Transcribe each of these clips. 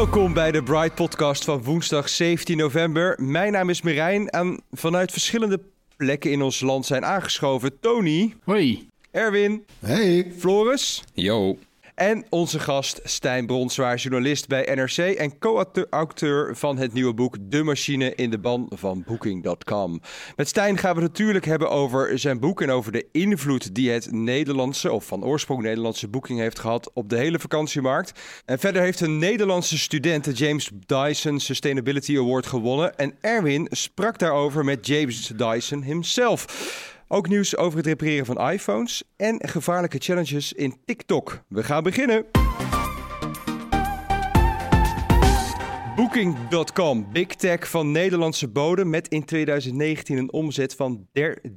Welkom bij de Bright Podcast van woensdag 17 november. Mijn naam is Merijn en vanuit verschillende plekken in ons land zijn aangeschoven Tony. Hoi. Erwin. Hey. Floris. Yo. En onze gast Stijn Bronswaar, journalist bij NRC en co-auteur van het nieuwe boek De Machine in de Ban van Booking.com. Met Stijn gaan we het natuurlijk hebben over zijn boek en over de invloed die het Nederlandse, of van oorsprong Nederlandse Booking heeft gehad op de hele vakantiemarkt. En verder heeft een Nederlandse student de James Dyson Sustainability Award gewonnen. En Erwin sprak daarover met James Dyson himself. Ook nieuws over het repareren van iPhones en gevaarlijke challenges in TikTok. We gaan beginnen. Booking.com, big tech van Nederlandse bodem met in 2019 een omzet van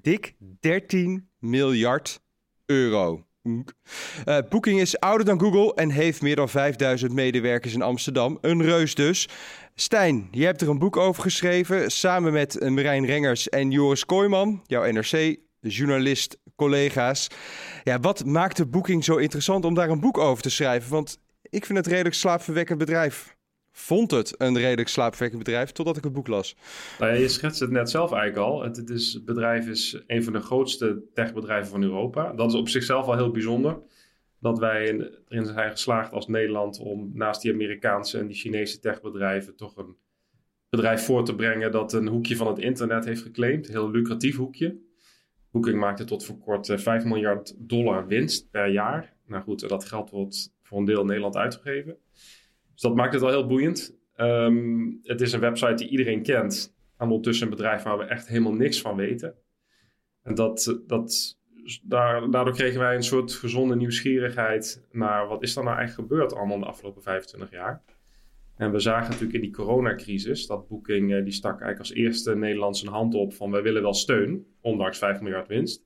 dik 13 miljard euro. Uh, Booking is ouder dan Google en heeft meer dan 5000 medewerkers in Amsterdam. Een reus dus. Stijn, je hebt er een boek over geschreven samen met Marijn Rengers en Joris Kooijman, jouw NRC-journalist, collega's. Ja, wat maakt de Booking zo interessant om daar een boek over te schrijven? Want ik vind het redelijk slaapverwekkend bedrijf. Vond het een redelijk slaapverwekkend bedrijf totdat ik het boek las. Nou ja, je schetst het net zelf eigenlijk al. Het, is, het bedrijf is een van de grootste techbedrijven van Europa. Dat is op zichzelf al heel bijzonder dat wij erin zijn geslaagd als Nederland om naast die Amerikaanse en die Chinese techbedrijven toch een bedrijf voor te brengen dat een hoekje van het internet heeft geclaimd. Een heel lucratief hoekje. Booking maakte tot voor kort 5 eh, miljard dollar winst per jaar. Nou goed, dat geld wordt voor een deel in Nederland uitgegeven. Dus dat maakt het al heel boeiend. Ehm, het is een website die iedereen kent. En ondertussen een bedrijf waar we echt helemaal niks van weten. En dat, dat daar, daardoor kregen wij een soort gezonde nieuwsgierigheid naar wat is er nou eigenlijk gebeurd allemaal de afgelopen 25 jaar. En we zagen natuurlijk in die coronacrisis dat Booking, eh, die stak eigenlijk als eerste Nederlands een hand op van wij willen wel steun, ondanks 5 miljard winst.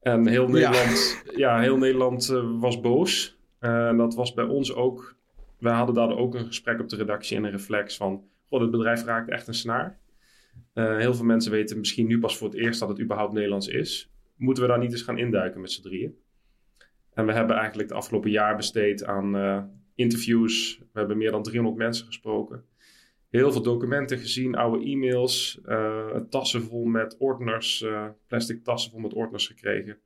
En heel Nederland, ja. heel Nederland uh, was boos. Uh, dat was bij ons ook. Wij hadden daar ook een gesprek op de redactie en een reflex van, god, het bedrijf raakt echt een snaar. Uh, heel veel mensen weten misschien nu pas voor het eerst dat het überhaupt Nederlands is moeten we daar niet eens gaan induiken met z'n drieën? En we hebben eigenlijk het afgelopen jaar besteed aan uh, interviews. We hebben meer dan 300 mensen gesproken. Heel veel documenten gezien, oude e-mails, uh, tassen vol met ordners, plastic tassen vol met ordners gekregen.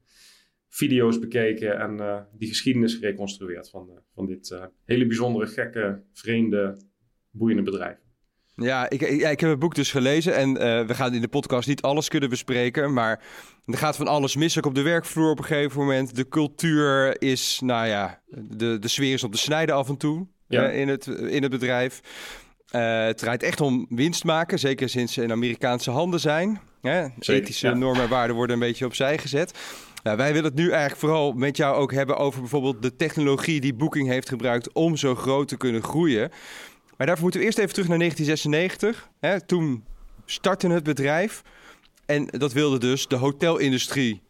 Video's bekeken en die geschiedenis gereconstrueerd van, van dit hele bijzondere, gekke, vreemde, boeiende bedrijf. Ja ik, ja, ik heb het boek dus gelezen en we gaan in de podcast niet alles kunnen bespreken, maar er gaat van alles mis, ook op de werkvloer op een gegeven moment. De cultuur is, nou ja, de, de sfeer is op de snijde af en toe ja. in, het, in het bedrijf. Het draait echt om winst maken, zeker sinds ze in Amerikaanse handen zijn. Hè? Zeker, Ethische ja. normen en waarden worden een beetje opzij gezet. Nou, wij willen het nu eigenlijk vooral met jou ook hebben over bijvoorbeeld de technologie die Booking heeft gebruikt om zo groot te kunnen groeien. Maar daarvoor moeten we eerst even terug naar 1996. Hè? Toen startte het bedrijf. En dat wilde dus de hotelindustrie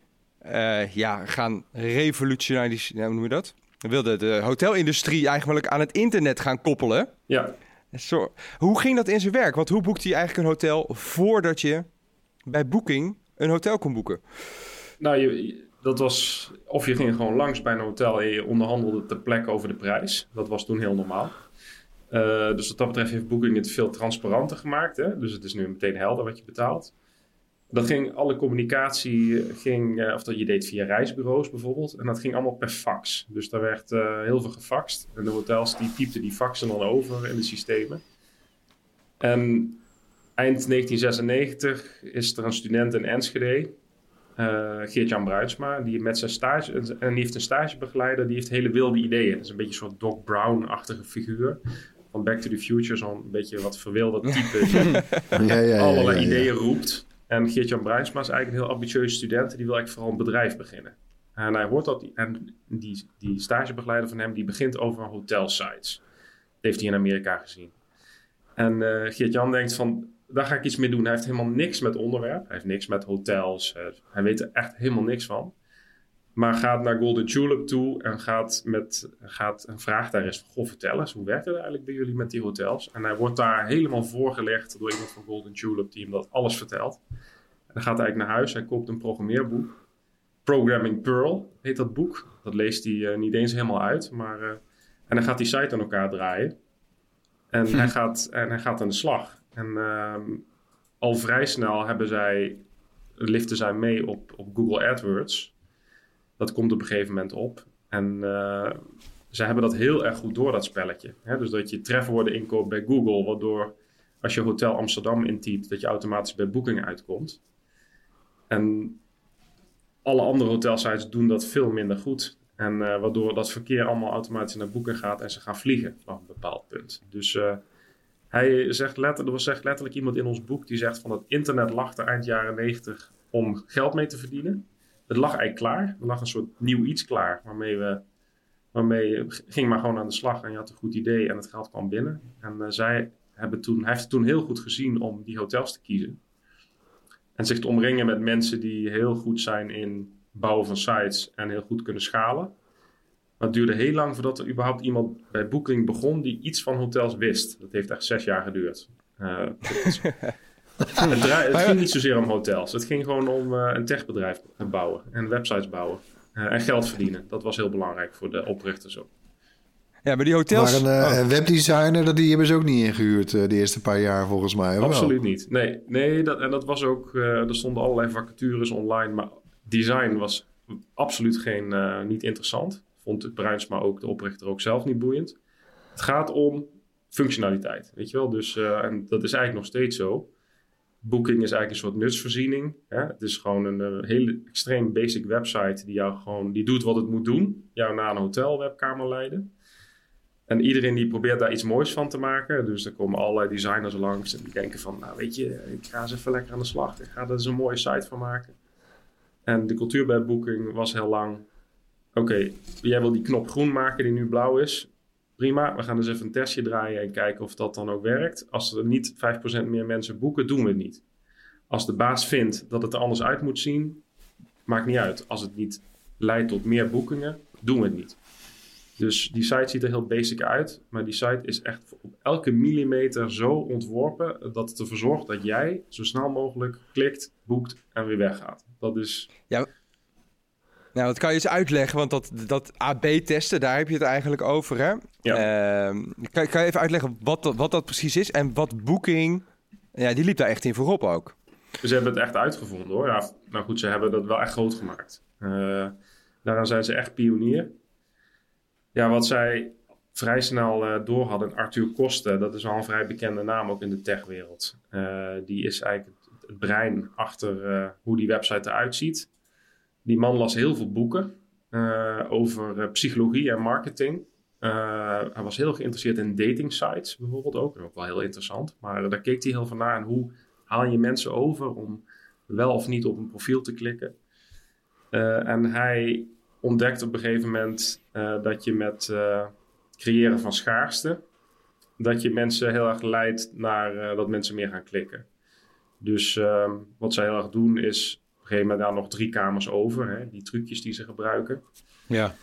uh, ja, gaan revolutionariseren. hoe noem je dat? We wilden de hotelindustrie eigenlijk aan het internet gaan koppelen. Ja. Zo, hoe ging dat in zijn werk? Want hoe boekte je eigenlijk een hotel voordat je bij Booking een hotel kon boeken? Nou, je, dat was... Of je ging gewoon langs bij een hotel en je onderhandelde ter plekke over de prijs. Dat was toen heel normaal. Uh, dus wat dat betreft heeft Booking het veel transparanter gemaakt. Hè? Dus het is nu meteen helder wat je betaalt. Dat ging, alle communicatie ging, uh, of dat je deed via reisbureaus bijvoorbeeld. En dat ging allemaal per fax. Dus daar werd heel veel gefaxt. En de hotels die typten die faxen dan over in de systemen. En eind 1996 is er een student in Enschede, Geert-Jan Bruidsma, die met zijn stage, en die heeft een stagebegeleider, die heeft hele wilde ideeën. Dat is een beetje een soort Doc Brown-achtige figuur van Back to the Future, zo'n beetje wat verwilde type die Ja, ja, ja, allerlei ideeën roept. En Geert-Jan Bruinsma is eigenlijk een heel ambitieuze student. Die wil eigenlijk vooral een bedrijf beginnen. En hij hoort dat. En die, die stagebegeleider van hem, die begint over hotelsites. Dat heeft hij in Amerika gezien. En eh Geert-Jan denkt van, daar ga ik iets mee doen. Hij heeft helemaal niks met onderwerp. Hij heeft niks met hotels. hij weet er echt helemaal niks van. Maar gaat naar Golden Tulip toe en gaat, met, gaat en vraagt daar eens van, goh, vertel eens, hoe werkt het eigenlijk bij jullie met die hotels? En hij wordt daar helemaal voorgelegd door iemand van Golden Tulip die hem dat alles vertelt. En dan gaat hij eigenlijk naar huis, hij koopt een programmeerboek. Programming Pearl heet dat boek. Dat leest hij eh, niet eens helemaal uit, maar... eh, en dan gaat die site aan elkaar draaien. En, hij, gaat, en hij gaat aan de slag. En ehm, al vrij snel hebben zij, liften zij mee op, op Google AdWords. Dat komt op een gegeven moment op. En uh, zij hebben dat heel erg goed door, dat spelletje. Dus dat je trefwoorden inkoopt bij Google, waardoor als je Hotel Amsterdam intypt, dat je automatisch bij Booking uitkomt. En alle andere hotelsites doen dat veel minder goed. En uh, waardoor dat verkeer allemaal automatisch naar Booking gaat en ze gaan vliegen vanaf een bepaald punt. Dus uh, hij zegt letterlijk, er zegt letterlijk iemand in ons boek die zegt van het internet lag er eind jaren 90 om geld mee te verdienen. Het lag eigenlijk klaar. Er lag een soort nieuw iets klaar waarmee we waarmee ging maar gewoon aan de slag en je had een goed idee en het geld kwam binnen. En uh, zij hebben toen, hij heeft het toen heel goed gezien om die hotels te kiezen. En zich te omringen met mensen die heel goed zijn in bouwen van sites en heel goed kunnen schalen. Maar het duurde heel lang voordat er überhaupt iemand bij Booking begon die iets van hotels wist. Dat heeft echt zes jaar geduurd. Uh, het, draai, het, ging niet zozeer om hotels. Het ging gewoon om uh, een techbedrijf bouwen en websites bouwen. Uh, en geld verdienen. Dat was heel belangrijk voor de oprichters ook. Ja, maar die hotels... Maar een, oh. webdesigner, die hebben ze ook niet ingehuurd de eerste paar jaar volgens mij. Absoluut wel? niet. Nee, nee dat, en dat was ook... er stonden allerlei vacatures online, maar design was absoluut geen, uh, niet interessant. Vond Bruinsma ook, de oprichter, ook zelf niet boeiend. Het gaat om functionaliteit, weet je wel. Dus, uh, en dat is eigenlijk nog steeds zo. Booking is eigenlijk een soort nutsvoorziening. Hè? Het is gewoon een, een hele extreem basic website die jou gewoon, die doet wat het moet doen. Jou naar een hotelwebkamer leiden. En iedereen die probeert daar iets moois van te maken. Dus er komen allerlei designers langs en die denken van, nou weet je, ik ga eens even lekker aan de slag. Ik ga er eens een mooie site van maken. En de cultuur bij Booking was heel lang... Oké, jij wil die knop groen maken die nu blauw is. Prima, we gaan dus even een testje draaien en kijken of dat dan ook werkt. Als er niet 5% meer mensen boeken, doen we het niet. Als de baas vindt dat het er anders uit moet zien, maakt niet uit. Als het niet leidt tot meer boekingen, doen we het niet. Dus die site ziet er heel basic uit, maar die site is echt op elke millimeter zo ontworpen dat het ervoor zorgt dat jij zo snel mogelijk klikt, boekt en weer weggaat. Dat is. Ja. Nou, dat kan je eens uitleggen, want dat, dat AB-testen, daar heb je het eigenlijk over, hè? Ja. Uh, kan, kan je even uitleggen wat dat, wat dat precies is en wat Booking... Ja, die liep daar echt in voorop ook. Ze hebben het echt uitgevonden, hoor. Ja, nou goed, ze hebben dat wel echt groot gemaakt. Uh, daaraan zijn ze echt pionier. Ja, wat zij vrij snel uh, door hadden, Arthur Kosten, dat is wel een vrij bekende naam ook in de techwereld. Uh, die is eigenlijk het, brein achter hoe die website eruit ziet. Die man las heel veel boeken over psychologie en marketing. hij was heel geïnteresseerd in dating sites bijvoorbeeld ook. Ook wel heel interessant. Maar daar keek hij heel van naar. En hoe haal je mensen over om wel of niet op een profiel te klikken? en hij ontdekte op een gegeven moment dat je met creëren van schaarste, dat je mensen heel erg leidt naar dat mensen meer gaan klikken. Dus ehm, wat zij heel erg doen is een gegeven moment daar nog drie kamers over, hè, die trucjes die ze gebruiken. Ja.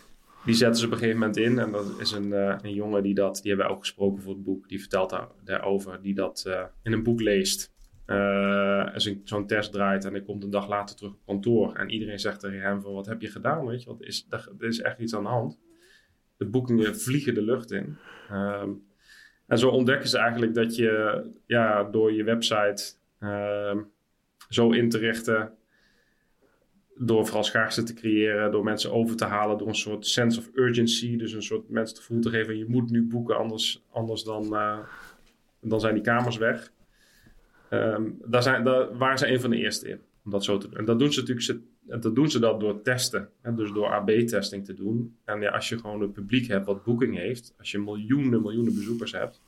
Die zetten ze op een gegeven moment in en dat is een, een jongen die dat, die hebben we ook gesproken voor het boek, die vertelt daar, daarover, die dat in een boek leest. Uh, als zo'n test draait en ik kom een dag later terug op kantoor en iedereen zegt tegen hem van wat heb je gedaan, weet je, wat is, er is echt iets aan de hand. De boekingen vliegen de lucht in. Um, en zo ontdekken ze eigenlijk dat je ja, door je website uh, zo in te richten, door vooral schaarste te creëren, door mensen over te halen, door een soort sense of urgency, dus een soort mensen te voelen te geven, je moet nu boeken, anders, anders dan, uh, dan zijn die kamers weg. Um, daar, zijn, daar waren ze een van de eerste in. Om dat zo te doen. En dat doen ze natuurlijk dat, doen ze dat door testen. Hè? Dus door AB-testing te doen. En ja, als je gewoon een publiek hebt wat boeking heeft. Als je miljoenen, miljoenen bezoekers hebt.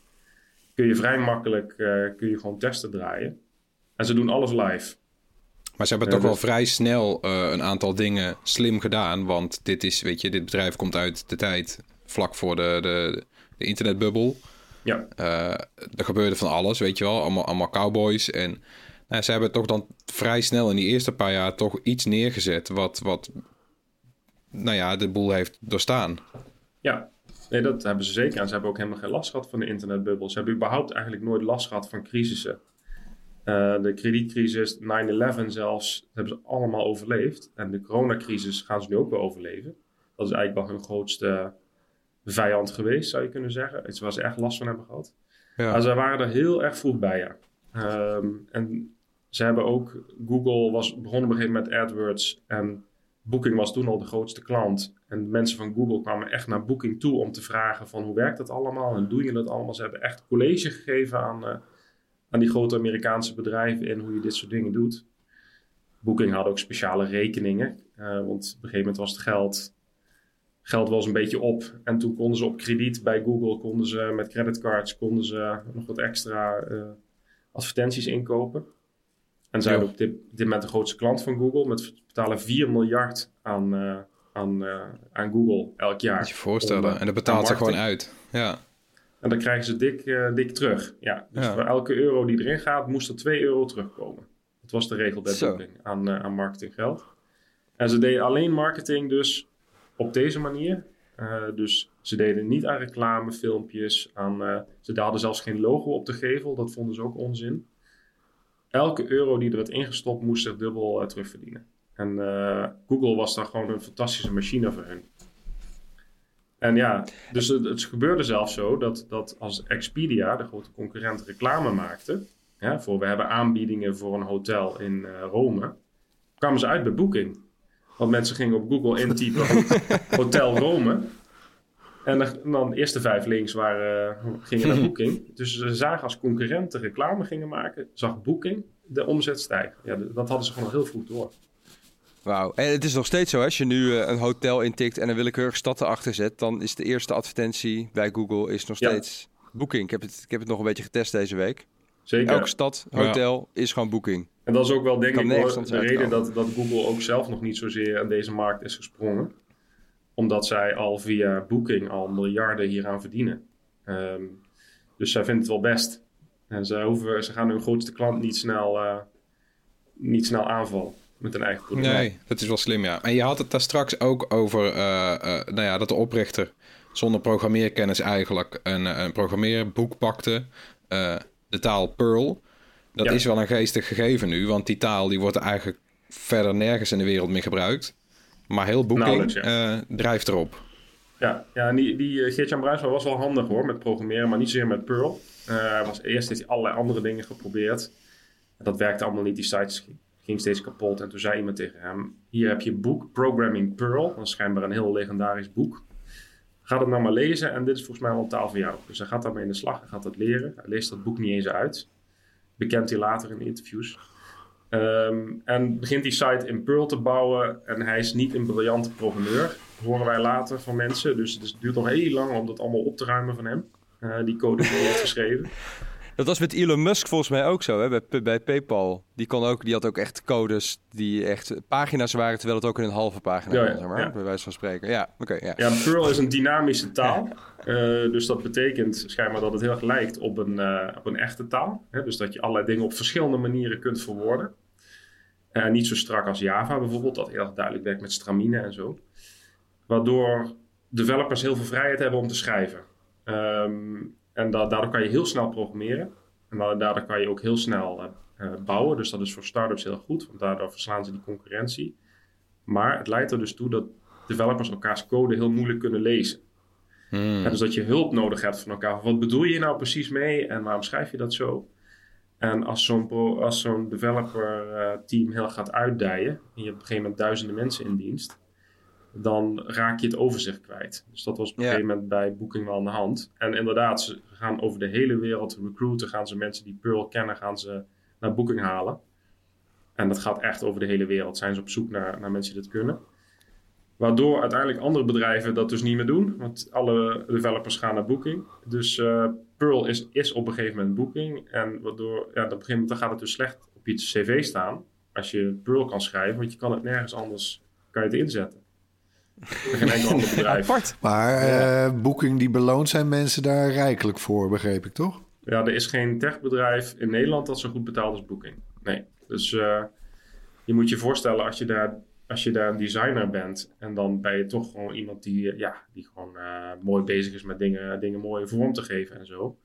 kun je vrij makkelijk eh, kun je gewoon testen draaien. En ze doen alles live. Maar ze hebben Ja, toch wel dus- vrij snel eh, een aantal dingen slim gedaan. Want dit is, weet je, dit bedrijf komt uit de tijd vlak voor de, de, de internetbubbel. Ja, Eh, er gebeurde van alles, weet je wel. Allemaal, allemaal cowboys. En nou, ze hebben toch dan vrij snel in die eerste paar jaar toch iets neergezet. Wat, wat nou ja, de boel heeft doorstaan. ja. Nee, dat hebben ze zeker. En ze hebben ook helemaal geen last gehad van de internetbubbel. Ze hebben überhaupt eigenlijk nooit last gehad van crisissen. Eh, de kredietcrisis, 9-11 zelfs, dat hebben ze allemaal overleefd. En de coronacrisis gaan ze nu ook wel overleven. Dat is eigenlijk wel hun grootste vijand geweest, zou je kunnen zeggen. Iets waar ze echt last van hebben gehad. Ja. Maar ze waren er heel erg vroeg bij, ja. Ehm, en ze hebben ook... Google was begonnen op een gegeven moment met AdWords. En Booking was toen al de grootste klant. En mensen van Google kwamen echt naar Booking toe om te vragen van... hoe werkt dat allemaal en doe je dat allemaal? Ze hebben echt college gegeven aan, eh, aan die grote Amerikaanse bedrijven... in hoe je dit soort dingen doet. Booking had ook speciale rekeningen. eh, want op een gegeven moment was het geld geld was een beetje op. En toen konden ze op krediet bij Google, konden ze met creditcards, konden ze nog wat extra eh, advertenties inkopen. En zijn Ja. op dit, dit moment de grootste klant van Google. Met betalen 4 miljard aan, eh, aan, aan Google elk jaar. Moet je je voorstellen. Om, en dat betaalt ze gewoon uit. Ja. En dan krijgen ze dik, eh, dik terug. Ja, dus Ja. voor elke euro die erin gaat, moest er 2 euro terugkomen. Dat was de regel bij Zo. Booking aan, eh, aan marketinggeld. En ze deden alleen marketing dus op deze manier. Eh, dus ze deden niet aan reclamefilmpjes. Aan, ze hadden zelfs geen logo op de gevel. Dat vonden ze ook onzin. Elke euro die er werd ingestopt moest zich dubbel terugverdienen. En Google was daar gewoon een fantastische machine voor hun. En ja, dus het, het gebeurde zelfs zo dat, dat als Expedia, de grote concurrent, reclame maakte. Voor we hebben aanbiedingen voor een hotel in eh, Rome. kwamen ze uit bij Booking. Want mensen gingen op Google intypen Hotel Rome. En dan, dan de eerste vijf links waren, eh, gingen naar Booking. Dus ze zagen als concurrenten reclame gingen maken, zag Booking de omzet stijgen. Ja, dat hadden ze gewoon al heel vroeg door. Wauw. En het is nog steeds zo, hè? als je nu eh, een hotel intikt en een willekeurige stad erachter zet, dan is de eerste advertentie bij Google is nog Ja. steeds Booking. Ik heb, het, ik heb het nog een beetje getest deze week. Zeker. Elke stad, hotel is gewoon Booking. En dat is ook wel denk Kan ik de reden dat, dat Google ook zelf nog niet zozeer aan deze markt is gesprongen. Omdat zij al via Booking al miljarden hieraan verdienen. Ehm, dus zij vinden het wel best. En ze, hoeven, ze gaan hun grootste klant niet snel, eh, niet snel aanvallen met een eigen product. Nee, dat is wel slim, ja. En je had het daar straks ook over, eh, eh, nou ja, dat de oprichter zonder programmeerkennis eigenlijk een, eh, een programmeerboek pakte. de taal Perl. Dat Ja. is wel een geestig gegeven nu, want die taal die wordt eigenlijk verder nergens in de wereld meer gebruikt. Maar heel Booking ja. drijft erop. Ja, ja en die, die Geert-Jan Bruinsma was wel handig hoor met programmeren, maar niet zozeer met Perl. Hij was, eerst heeft hij allerlei andere dingen geprobeerd. Dat werkte allemaal niet. Die sites ging- steeds kapot. En toen zei iemand tegen hem: Hier heb je een boek, Programming Perl. Dat is schijnbaar een heel legendarisch boek. Ga dat nou maar lezen en dit is volgens mij wel taal voor jou. Dus hij gaat daarmee in de slag, hij gaat dat leren. Hij leest dat boek niet eens uit. Bekent hij later in interviews. Ehm, en begint die site in Perl te bouwen. En hij is niet een briljante programmeur, horen wij later van mensen. Dus het duurt nog heel lang om dat allemaal op te ruimen van hem. eh, die code die hij heeft geschreven. Dat was met Elon Musk volgens mij ook zo, hè? Bij, bij PayPal. Die, kon ook, die had ook echt codes die echt pagina's waren, terwijl het ook in een halve pagina Ja, was, zeg maar, ja. bij wijze van spreken. Ja, oké, ja. Ja, Perl is een dynamische taal. Eh, dus dat betekent schijnbaar dat het heel erg lijkt op een, eh, op een echte taal. Hè? Dus dat je allerlei dingen op verschillende manieren kunt verwoorden. Eh, niet zo strak als Java bijvoorbeeld, dat heel erg duidelijk werkt met stramine en zo. Waardoor developers heel veel vrijheid hebben om te schrijven. Ehm, en da- daardoor kan je heel snel programmeren. En da- daardoor kan je ook heel snel eh, eh, bouwen. Dus dat is voor startups heel goed, want daardoor verslaan ze die concurrentie. Maar het leidt er dus toe dat developers elkaars code heel moeilijk kunnen lezen. Hmm. En dus dat je hulp nodig hebt van elkaar. Wat bedoel je nou precies mee en waarom schrijf je dat zo? En als zo'n, als zo'n developer eh, team heel gaat uitdijen, en je hebt op een gegeven moment duizenden mensen in dienst, dan raak je het overzicht kwijt. Dus dat was op een gegeven moment bij Booking wel aan de hand. En inderdaad, ze gaan over de hele wereld recruiten, gaan ze mensen die Pearl kennen, gaan ze naar Booking halen. En dat gaat echt over de hele wereld. Zijn ze op zoek naar, naar mensen die dat kunnen. Waardoor uiteindelijk andere bedrijven dat dus niet meer doen. Want alle developers gaan naar Booking. Dus eh, Pearl is, is op een gegeven moment Booking. En waardoor, ja, op een gegeven moment dan gaat het dus slecht op je cv staan. Als je Pearl kan schrijven, want je kan het nergens anders kan je het inzetten. Geen enkel ander bedrijf. Apart. Maar eh, Booking die beloont zijn mensen daar rijkelijk voor, begreep ik toch? Ja, er is geen techbedrijf in Nederland dat zo goed betaalt als Booking. Nee. Dus eh, je moet je voorstellen als je daar als je daar een designer bent en dan ben je toch gewoon iemand die, eh, ja, die gewoon eh, mooi bezig is met dingen, dingen mooi vorm te geven en zo.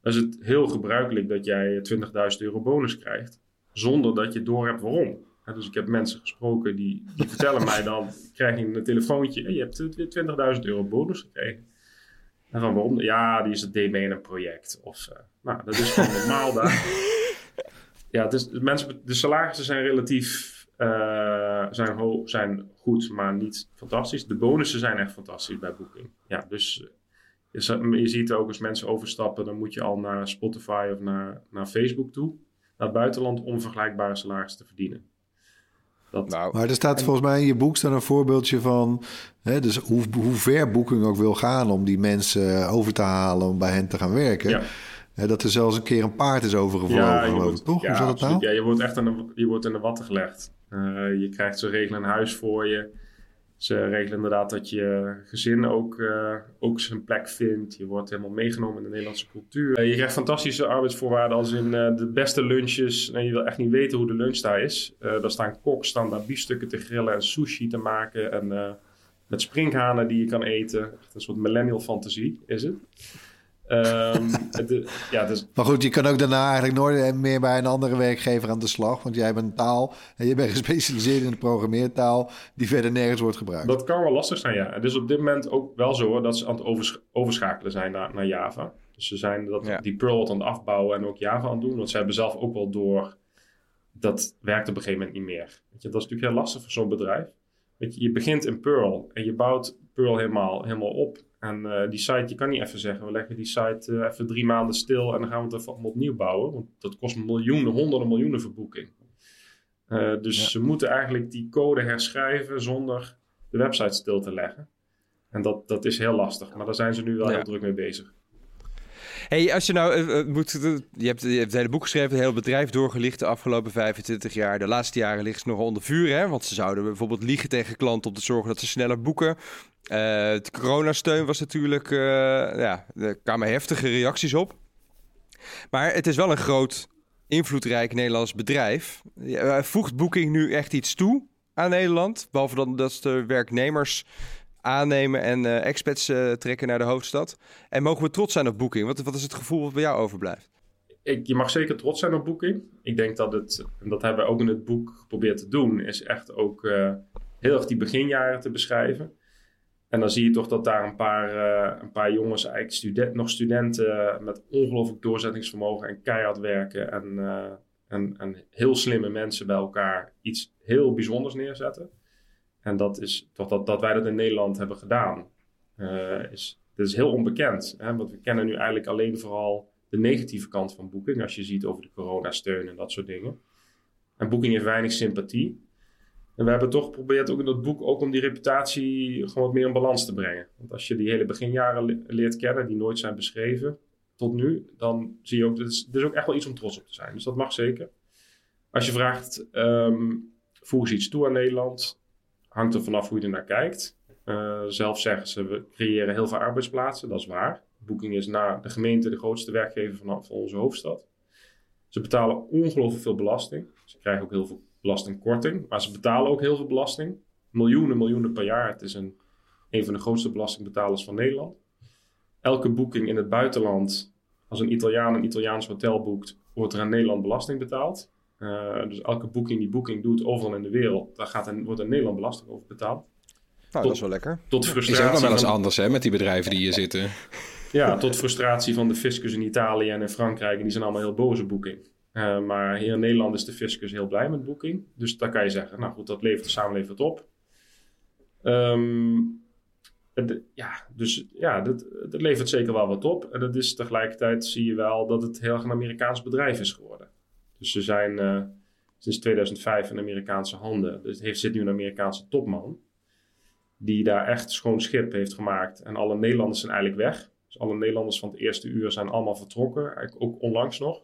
Dan is het heel gebruikelijk dat jij 20.000 euro bonus krijgt, zonder dat je door hebt waarom. Hè, dus ik heb mensen gesproken die, die vertellen mij dan, krijg je een telefoontje, je hebt weer 20.000 euro bonus gekregen. En van waarom? Ja, die is het mee in een project. Of, uh, nou, dat is gewoon normaal daar. Ja, dus mensen, de salarissen zijn relatief uh, zijn, zijn goed, maar niet fantastisch. De bonussen zijn echt fantastisch bij Booking. Ja, dus je, je ziet ook als mensen overstappen, dan moet je al naar Spotify of naar, naar Facebook toe. Naar het buitenland om vergelijkbare salarissen te verdienen. Dat, Nou, Maar er staat volgens mij in je boek staan een voorbeeldje van... Hè, dus hoe, hoe ver Booking ook wil gaan om die mensen over te halen... om bij hen te gaan werken. ja. Hè, dat er zelfs een keer een paard is overgevlogen, je geloof wordt- ik, toch? Ja, hoe zat dat nou? Ja, je wordt echt in de, je wordt in de watten gelegd. Eh, je krijgt ze regelen een huis voor je. Ze regelen inderdaad dat je gezin ook, eh, ook zijn plek vindt. Je wordt helemaal meegenomen in de Nederlandse cultuur. Eh, je krijgt fantastische arbeidsvoorwaarden als in eh, de beste lunches. En je wil echt niet weten hoe de lunch daar is. Daar staan koks, staan daar biefstukken te grillen en sushi te maken. En met sprinkhanen die je kan eten. Echt een soort millennial fantasie is het. Ehm, het, ja, is Maar goed, je kan ook daarna eigenlijk nooit meer bij een andere werkgever aan de slag. Want jij hebt een taal en je bent gespecialiseerd in de programmeertaal... die verder nergens wordt gebruikt. Dat kan wel lastig zijn, ja. Het is op dit moment ook wel zo hoor, dat ze aan het overs- overschakelen zijn naar, naar Java. Dus ze zijn dat, Ja. die Perl wat aan het afbouwen en ook Java aan het doen. Want ze hebben zelf ook wel door, dat werkt op een gegeven moment niet meer. Weet je, dat is natuurlijk heel lastig voor zo'n bedrijf. Weet je, je begint in Perl en je bouwt Perl helemaal, helemaal op. En eh, die site, je kan niet even zeggen, we leggen die site eh, even drie maanden stil en dan gaan we het even allemaal opnieuw bouwen. Want dat kost miljoenen, honderden miljoenen verboeking. Eh, dus ze moeten eigenlijk die code herschrijven zonder de website stil te leggen. En dat, dat is heel lastig, maar daar zijn ze nu wel Ja. heel druk mee bezig. Hey, als je nou eh, eh, moet, je hebt, je hebt het hele boek geschreven, het hele bedrijf doorgelicht de afgelopen 25 jaar. De laatste jaren ligt ze nog onder vuur, hè? Want ze zouden bijvoorbeeld liegen tegen klanten om te zorgen dat ze sneller boeken. Eh de coronasteun was natuurlijk, eh, ja, er kwamen heftige reacties op. Maar het is wel een groot, invloedrijk Nederlands bedrijf. Eh, Voegt Booking nu echt iets toe aan Nederland? Behalve dan dat de werknemers aannemen en eh expats eh, trekken naar de hoofdstad. En mogen we trots zijn op Booking? Wat, wat is het gevoel wat bij jou overblijft? Ik, je mag zeker trots zijn op Booking. Ik denk dat het, en dat hebben we ook in het boek geprobeerd te doen, is echt ook eh, heel erg die beginjaren te beschrijven. En dan zie je toch dat daar een paar, een paar jongens, eigenlijk student, nog studenten met ongelooflijk doorzettingsvermogen en keihard werken en, en, en heel slimme mensen bij elkaar iets heel bijzonders neerzetten. En dat is toch dat, dat wij dat in Nederland hebben gedaan. eh, is, dat is heel onbekend. Hè? Want we kennen nu eigenlijk alleen vooral de negatieve kant van Booking. Als je ziet over de coronasteun en dat soort dingen. En Booking heeft weinig sympathie. En we hebben toch geprobeerd ook in dat boek ook om die reputatie gewoon wat meer in balans te brengen. Want als je die hele beginjaren le- leert kennen, die nooit zijn beschreven tot nu, dan zie je ook, dit is, ook echt wel iets om trots op te zijn. Dus dat mag zeker. Als je vraagt, ehm voegen ze iets toe aan Nederland? Hangt er vanaf hoe je er naar kijkt. Eh, zelf zeggen ze, we creëren heel veel arbeidsplaatsen. Dat is waar. Booking is na de gemeente de grootste werkgever van, onze hoofdstad. Ze betalen ongelooflijk veel belasting. Ze krijgen ook heel veel belastingkorting. Maar ze betalen ook heel veel belasting. Miljoenen, miljoenen per jaar. Het is een, een van de grootste belastingbetalers van Nederland. Elke boeking in het buitenland, als een Italiaan een Italiaans hotel boekt, wordt er aan Nederland belasting betaald. Eh, dus elke boeking die Booking doet overal in de wereld, daar gaat een, wordt in Nederland belasting over betaald. Nou, dat is wel lekker. Tot is frustratie, ook nog wel eens anders hè, met die bedrijven die hier zitten. ja, tot frustratie van de fiscus in Italië en in Frankrijk. En die zijn allemaal heel boze Booking. Eh, maar hier in Nederland is de fiscus heel blij met Booking. Dus daar kan je zeggen, nou goed, dat levert de samenleving op. Ehm, het- ja, dus ja, dat, dat levert zeker wel wat op. En dat is tegelijkertijd zie je wel dat het heel erg een Amerikaans bedrijf is geworden. Dus ze zijn eh, sinds 2005 in Amerikaanse handen. Dus heeft, zit nu een Amerikaanse topman. Die daar echt schoon schip heeft gemaakt. En alle Nederlanders zijn eigenlijk weg. Dus alle Nederlanders van het eerste uur zijn allemaal vertrokken. Eigenlijk ook onlangs nog.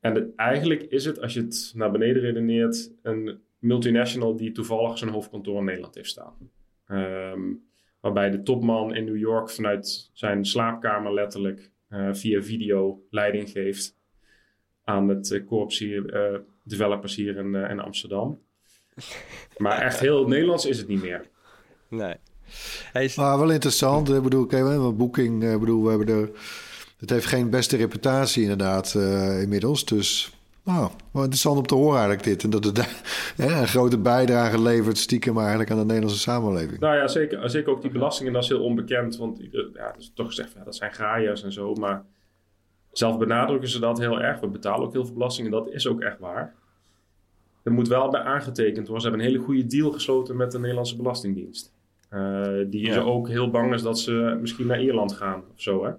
En eigenlijk is het, als je het naar beneden redeneert, een multinational die toevallig zijn hoofdkantoor in Nederland heeft staan. Ehm, waarbij de topman in New York vanuit zijn slaapkamer letterlijk eh, via video leiding geeft aan het uh, korps hier, eh, developers hier in, eh, in Amsterdam. Maar echt heel Nederlands is het niet meer. Nee. Hey, is- Maar wel interessant. Ik bedoel, kijk, we hebben een boeking. Ik bedoel, we hebben er. Het heeft geen beste reputatie inderdaad eh, inmiddels. Dus nou, wel interessant om te horen eigenlijk dit. En dat het hè, een grote bijdrage levert stiekem eigenlijk aan de Nederlandse samenleving. Nou ja, zeker, zeker ook die belastingen, dat is heel onbekend. Want ieder- ja, er is toch gezegd, ja, dat zijn graaiers en zo. Maar zelf benadrukken ze dat heel erg. We betalen ook heel veel belastingen, dat is ook echt waar. Er moet wel bij aangetekend worden. Ze hebben een hele goede deal gesloten met de Nederlandse Belastingdienst. Eh, die Ja. ook heel bang is dat ze misschien naar Ierland gaan of zo. Hè?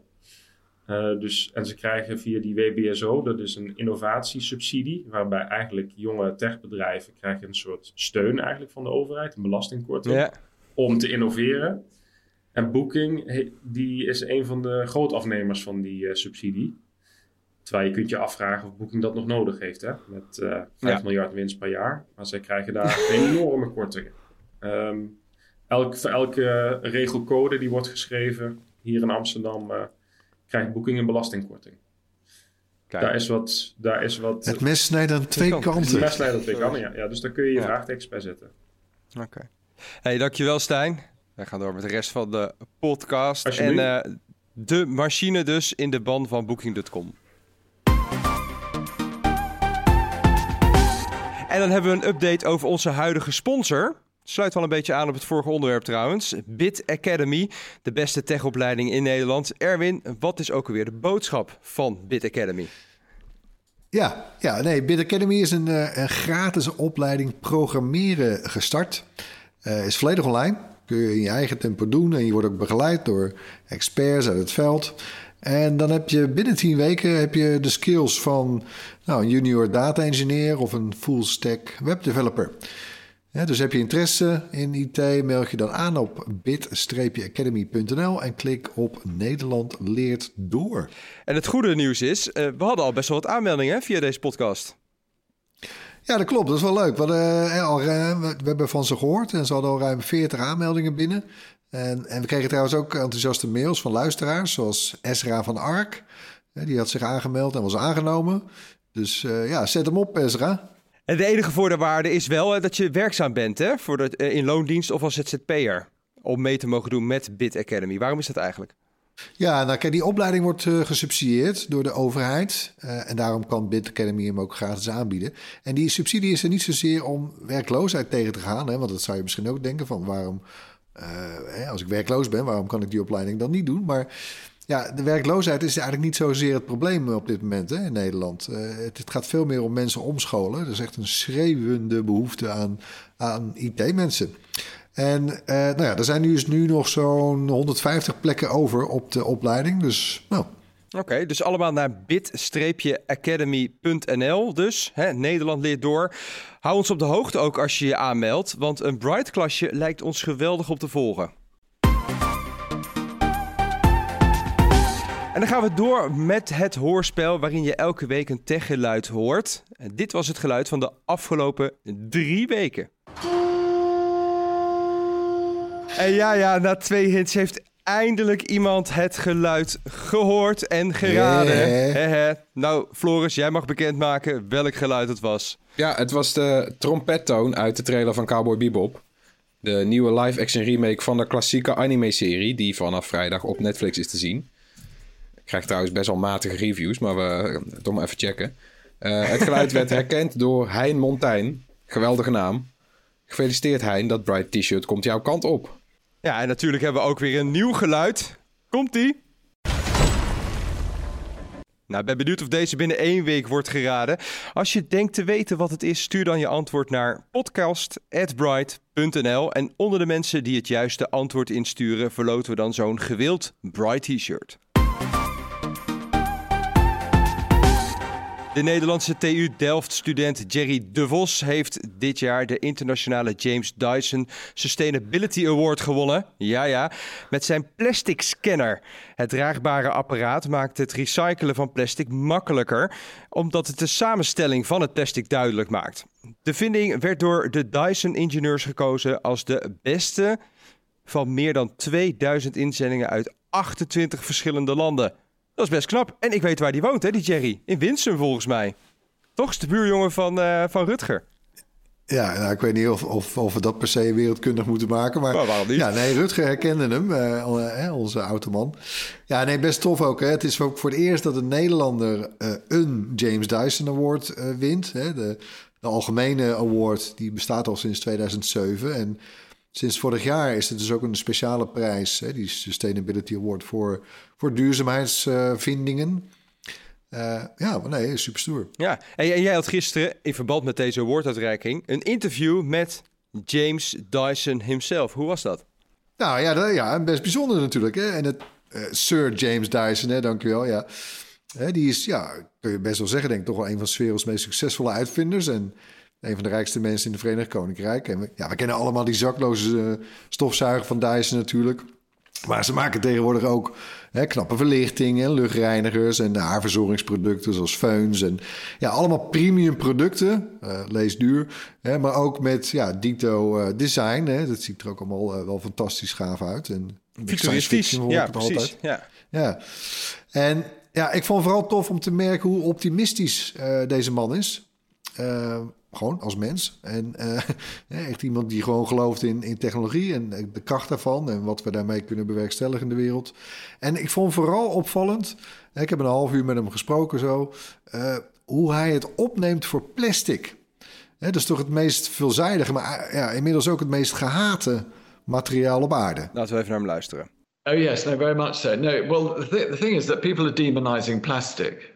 Eh, dus, en ze krijgen via die WBSO, dat is een innovatiesubsidie, waarbij eigenlijk jonge techbedrijven krijgen een soort steun eigenlijk van de overheid, een belastingkorting ja. om te innoveren. En Booking die is een van de grootafnemers van die eh, subsidie. Terwijl je kunt je afvragen of Booking dat nog nodig heeft. Hè? Met eh 5 Ja. miljard winst per jaar. Maar zij krijgen daar enorme kortingen. Ehm, elk, voor elke regelcode die wordt geschreven hier in Amsterdam... eh, krijgt Booking een belastingkorting. Kijk. Daar is wat... Daar is wat Het mes snijdt aan twee kanten. kanten. mes leidt aan twee kanten, ja. ja. Dus daar kun je je Ja. vraagtekens bij zetten. Oké. Hey, dankjewel Stijn. Wij gaan door met de rest van de podcast. En eh, de machine dus in de ban van Booking.com. En dan hebben we een update over onze huidige sponsor. Sluit wel een beetje aan op het vorige onderwerp trouwens. Bit Academy, de beste techopleiding in Nederland. Erwin, wat is ook alweer de boodschap van Bit Academy? Ja, ja, nee, Bit Academy is een, eh, gratis opleiding programmeren gestart. Eh, is volledig online. Kun je in je eigen tempo doen en je wordt ook begeleid door experts uit het veld. En dan heb je binnen 10 weken heb je de skills van nou, een junior data engineer of een full stack webdeveloper. Ja, dus heb je interesse in IT, meld je dan aan op bit-academy.nl en klik op Nederland leert door. En het goede nieuws is, eh, we hadden al best wel wat aanmeldingen via deze podcast. Ja, dat klopt. Dat is wel leuk. We, hadden, eh, al, ruim- we hebben van ze gehoord en ze hadden al ruim 40 aanmeldingen binnen. En, en we kregen trouwens ook enthousiaste mails van luisteraars, zoals Esra van Ark. Die had zich aangemeld en was aangenomen. Dus eh, ja, zet hem op, Esra. En de enige voorwaarde is wel eh, dat je werkzaam bent hè, voor de, eh, in loondienst of als ZZP'er. Om mee te mogen doen met Bit Academy. Waarom is dat eigenlijk? Ja, nou kijk, die opleiding wordt gesubsidieerd door de overheid. En daarom kan Bit Academy hem ook gratis aanbieden. En die subsidie is er niet zozeer om werkloosheid tegen te gaan. Hè, want dat zou je misschien ook denken van waarom... eh, hè, als ik werkloos ben, waarom kan ik die opleiding dan niet doen? Maar ja, de werkloosheid is eigenlijk niet zozeer het probleem op dit moment hè, in Nederland. Eh, het, gaat veel meer om mensen omscholen. Er is echt een schreeuwende behoefte aan, aan IT-mensen. En eh, nou ja, er zijn nu, nu nog zo'n 150 plekken over op de opleiding. Dus nou, Oké, dus allemaal naar bit-academy.nl. Dus, hè, Nederland leert door. Hou ons op de hoogte ook als je je aanmeldt. Want een Bright-klasje lijkt ons geweldig op te volgen. En dan gaan we door met het hoorspel waarin je elke week een techgeluid hoort. En dit was het geluid van de afgelopen drie weken. En ja, ja, na twee hits heeft eindelijk iemand het geluid gehoord en geraden. Hè. Nou, Floris, jij mag bekendmaken welk geluid het was. Ja, het was de trompettoon uit de trailer van Cowboy Bebop. De nieuwe live-action remake van de klassieke anime-serie... die vanaf vrijdag op Netflix is te zien. Ik krijg trouwens best wel matige reviews, maar we toch maar even checken. Eh, het geluid werd herkend door Hein Montijn. Geweldige naam. Gefeliciteerd Hein, dat Bright T-shirt komt jouw kant op. Ja, en natuurlijk hebben we ook weer een nieuw geluid. Komt-ie? Nou, ben benieuwd of deze binnen één week wordt geraden. Als je denkt te weten wat het is, stuur dan je antwoord naar podcast.bright.nl. En onder de mensen die het juiste antwoord insturen, verloten we dan zo'n gewild Bright t-shirt. De Nederlandse TU Delft-student Jerry De Vos heeft dit jaar de internationale James Dyson Sustainability Award gewonnen. Ja, ja, met zijn plastic scanner. Het draagbare apparaat maakt het recyclen van plastic makkelijker, omdat het de samenstelling van het plastic duidelijk maakt. De vinding werd door de Dyson-ingenieurs gekozen als de beste van meer dan 2000 inzendingen uit 28 verschillende landen. Dat is best knap. En ik weet waar die woont, hè, die Jerry. In Winsum volgens mij. Toch is de buurjongen van, uh, van Rutger. Ja, nou, ik weet niet of, of, of, we dat per se wereldkundig moeten maken. Maar, niet? Ja, nee, Rutger herkende hem, uh, onze automan. Ja, nee, best tof ook. Hè. Het is ook voor het eerst dat een Nederlander uh, een James Dyson Award wint. Hè. De, de algemene award die bestaat al sinds 2007. En Sinds vorig jaar is het dus ook een speciale prijs, hè, die Sustainability Award voor, voor duurzaamheidsvindingen. Uh, ja, maar nee, super stoer. Ja, en, jij had gisteren in verband met deze awarduitreiking een interview met James Dyson himself. Hoe was dat? Nou ja, dat, ja best bijzonder natuurlijk. Hè? En het uh, Sir James Dyson, hè, dankjewel. Ja. Hè, die is, ja, kun je best wel zeggen, denk ik, toch wel een van de werelds meest succesvolle uitvinders. En een van de rijkste mensen in het Verenigd Koninkrijk. En we, ja, we kennen allemaal die zakloze uh, stofzuiger van Dyson natuurlijk. Maar ze maken tegenwoordig ook hè, knappe verlichting en luchtreinigers en haarverzorgingsproducten zoals feuns. En ja, allemaal premium producten, uh, lees duur. Hè, maar ook met ja, dito uh, design. Hè, dat ziet er ook allemaal wel fantastisch gaaf uit. En Futuristisch, ja precies. Ja. ja. En ja, ik vond vooral tof om te merken hoe optimistisch deze man is. Gewoon als mens. En uh, echt iemand die gewoon gelooft in, in technologie en de kracht daarvan en wat we daarmee kunnen bewerkstelligen in de wereld. En ik vond vooral opvallend, ik heb een half uur met hem gesproken zo, uh, hoe hij het opneemt voor plastic. Hè, dat is toch het meest veelzijdige, maar eh, ja, inmiddels ook het meest gehate materiaal op aarde. Laten we even naar hem luisteren. Oh yes, no, very much so. No, well, the, the thing is that people are demonizing plastic.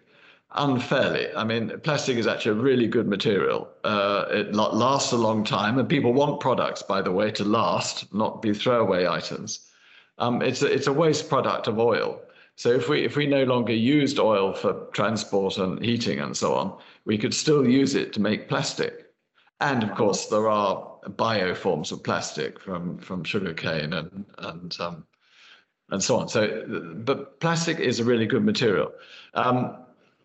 Unfairly. I mean, plastic is actually a really good material. Uh, it lasts a long time, and people want products, by the way, to last, not be throwaway items. Um, it's a, it's a waste product of oil. So if we if we no longer used oil for transport and heating and so on, we could still use it to make plastic. And of course, there are bio forms of plastic from from sugarcane and and um, and so on. So, but plastic is a really good material. Um,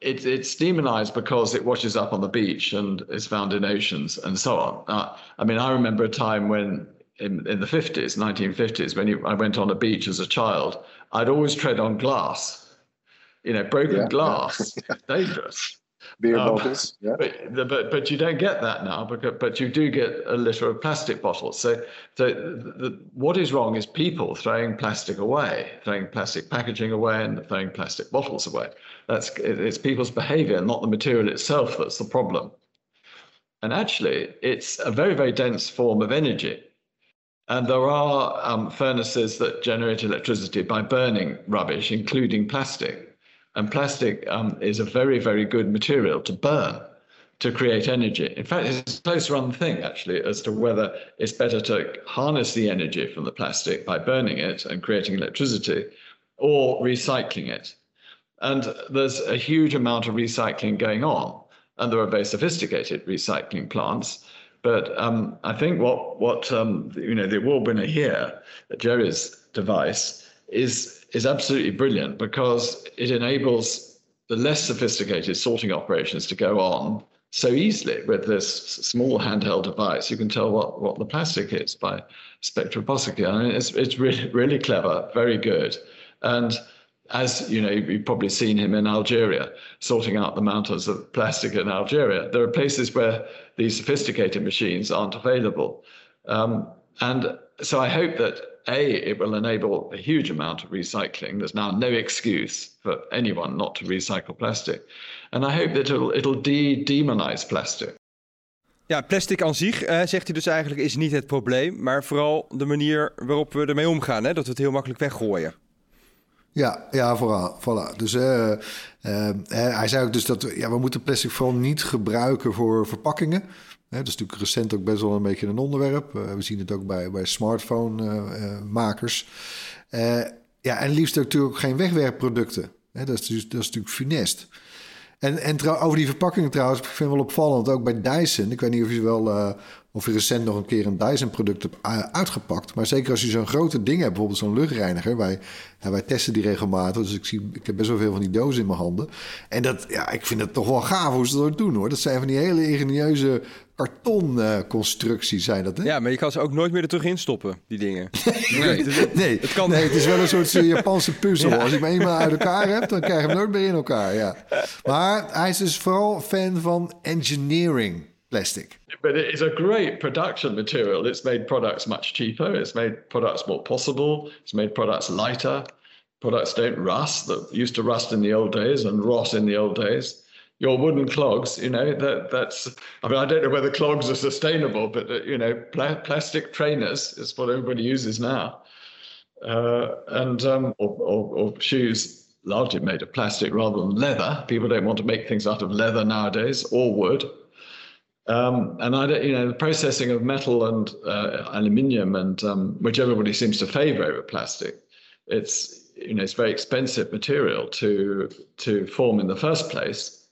it, it's demonized because it washes up on the beach and is found in oceans and so on. Uh, I mean, I remember a time when in, in the 50s, 1950s, when you, I went on a beach as a child, I'd always tread on glass, you know, broken yeah, glass, dangerous. Beer um, bottles, yeah. But, but, but you don't get that now, because, but you do get a litter of plastic bottles. So, so the, the, what is wrong is people throwing plastic away, throwing plastic packaging away, and throwing plastic bottles away. That's it's people's behavior, not the material itself, that's the problem. And actually, it's a very, very dense form of energy. And there are um, furnaces that generate electricity by burning rubbish, including plastic. And plastic um, is a very, very good material to burn to create energy. In fact, it's a close run thing, actually, as to whether it's better to harness the energy from the plastic by burning it and creating electricity or recycling it. And there's a huge amount of recycling going on, and there are very sophisticated recycling plants. But um, I think what what um, you know the award winner here, Jerry's device, is is absolutely brilliant because it enables the less sophisticated sorting operations to go on so easily with this small handheld device. You can tell what, what the plastic is by spectroposcopy. I mean, it's it's really really clever, very good, and as you know, you've probably seen him in Algeria sorting out the mountains of plastic in Algeria. There are places where these sophisticated machines aren't available. Um, and so I hope that A, it will enable a huge amount of recycling. There's now no excuse for anyone not to recycle plastic. And I hope that it'll, it'll de demonize plastic. Ja, plastic aan zich, eh, zegt hij dus eigenlijk, is niet het probleem. Maar vooral de manier waarop we ermee omgaan. Hè? Dat we het heel makkelijk weggooien. Ja, ja, vooral. Voilà. Dus uh, uh, hij zei ook dus dat ja, we moeten plastic vooral niet gebruiken voor verpakkingen. Dat is natuurlijk recent ook best wel een beetje een onderwerp. Uh, we zien het ook bij, bij smartphone-makers. ja, en liefst natuurlijk geen wegwerpproducten. Dat, is, dus, dat is natuurlijk funest. En, en over die verpakkingen trouwens, ik vind wel opvallend, ook bij Dyson. Ik weet niet of je wel, eh, of je recent nog een keer een Dyson product hebt eh, uitgepakt. Maar zeker als je zo'n grote ding hebt, bijvoorbeeld zo'n luchtreiniger. Wij, ja, wij testen die regelmatig, dus ik, zie, ik heb best wel veel van die dozen in mijn handen. En dat, ja, ik vind het toch wel gaaf hoe ze dat doen hoor. Dat zijn van die hele ingenieuze kartonconstructies zijn dat, hè? Ja, maar je kan ze ook nooit meer er terug in stoppen, die dingen. Nee. Nee, Het kan- nee, het is wel een soort eh, Japanse puzzel. Ja. Als je hem eenmaal uit elkaar hebt, dan krijg je hem nooit meer in elkaar. Ja. Maar hij is dus vooral fan van engineering plastic. But it is a great production material. It's made products much cheaper. It's made products more possible. It's made products lighter. Products don't rust that used to rust in the old days and rot in the old days. Your wooden clogs, you know, that that's. I mean, I don't know whether clogs are sustainable, but uh, you know, pla- plastic trainers is what everybody uses now, uh, and um, or, or, or shoes largely made of plastic rather than leather. People don't want to make things out of leather nowadays or wood. Um, and I don't, you know, the processing of metal and uh, aluminium, and um, which everybody seems to favour over plastic, it's you know it's very expensive material to to form in the first place.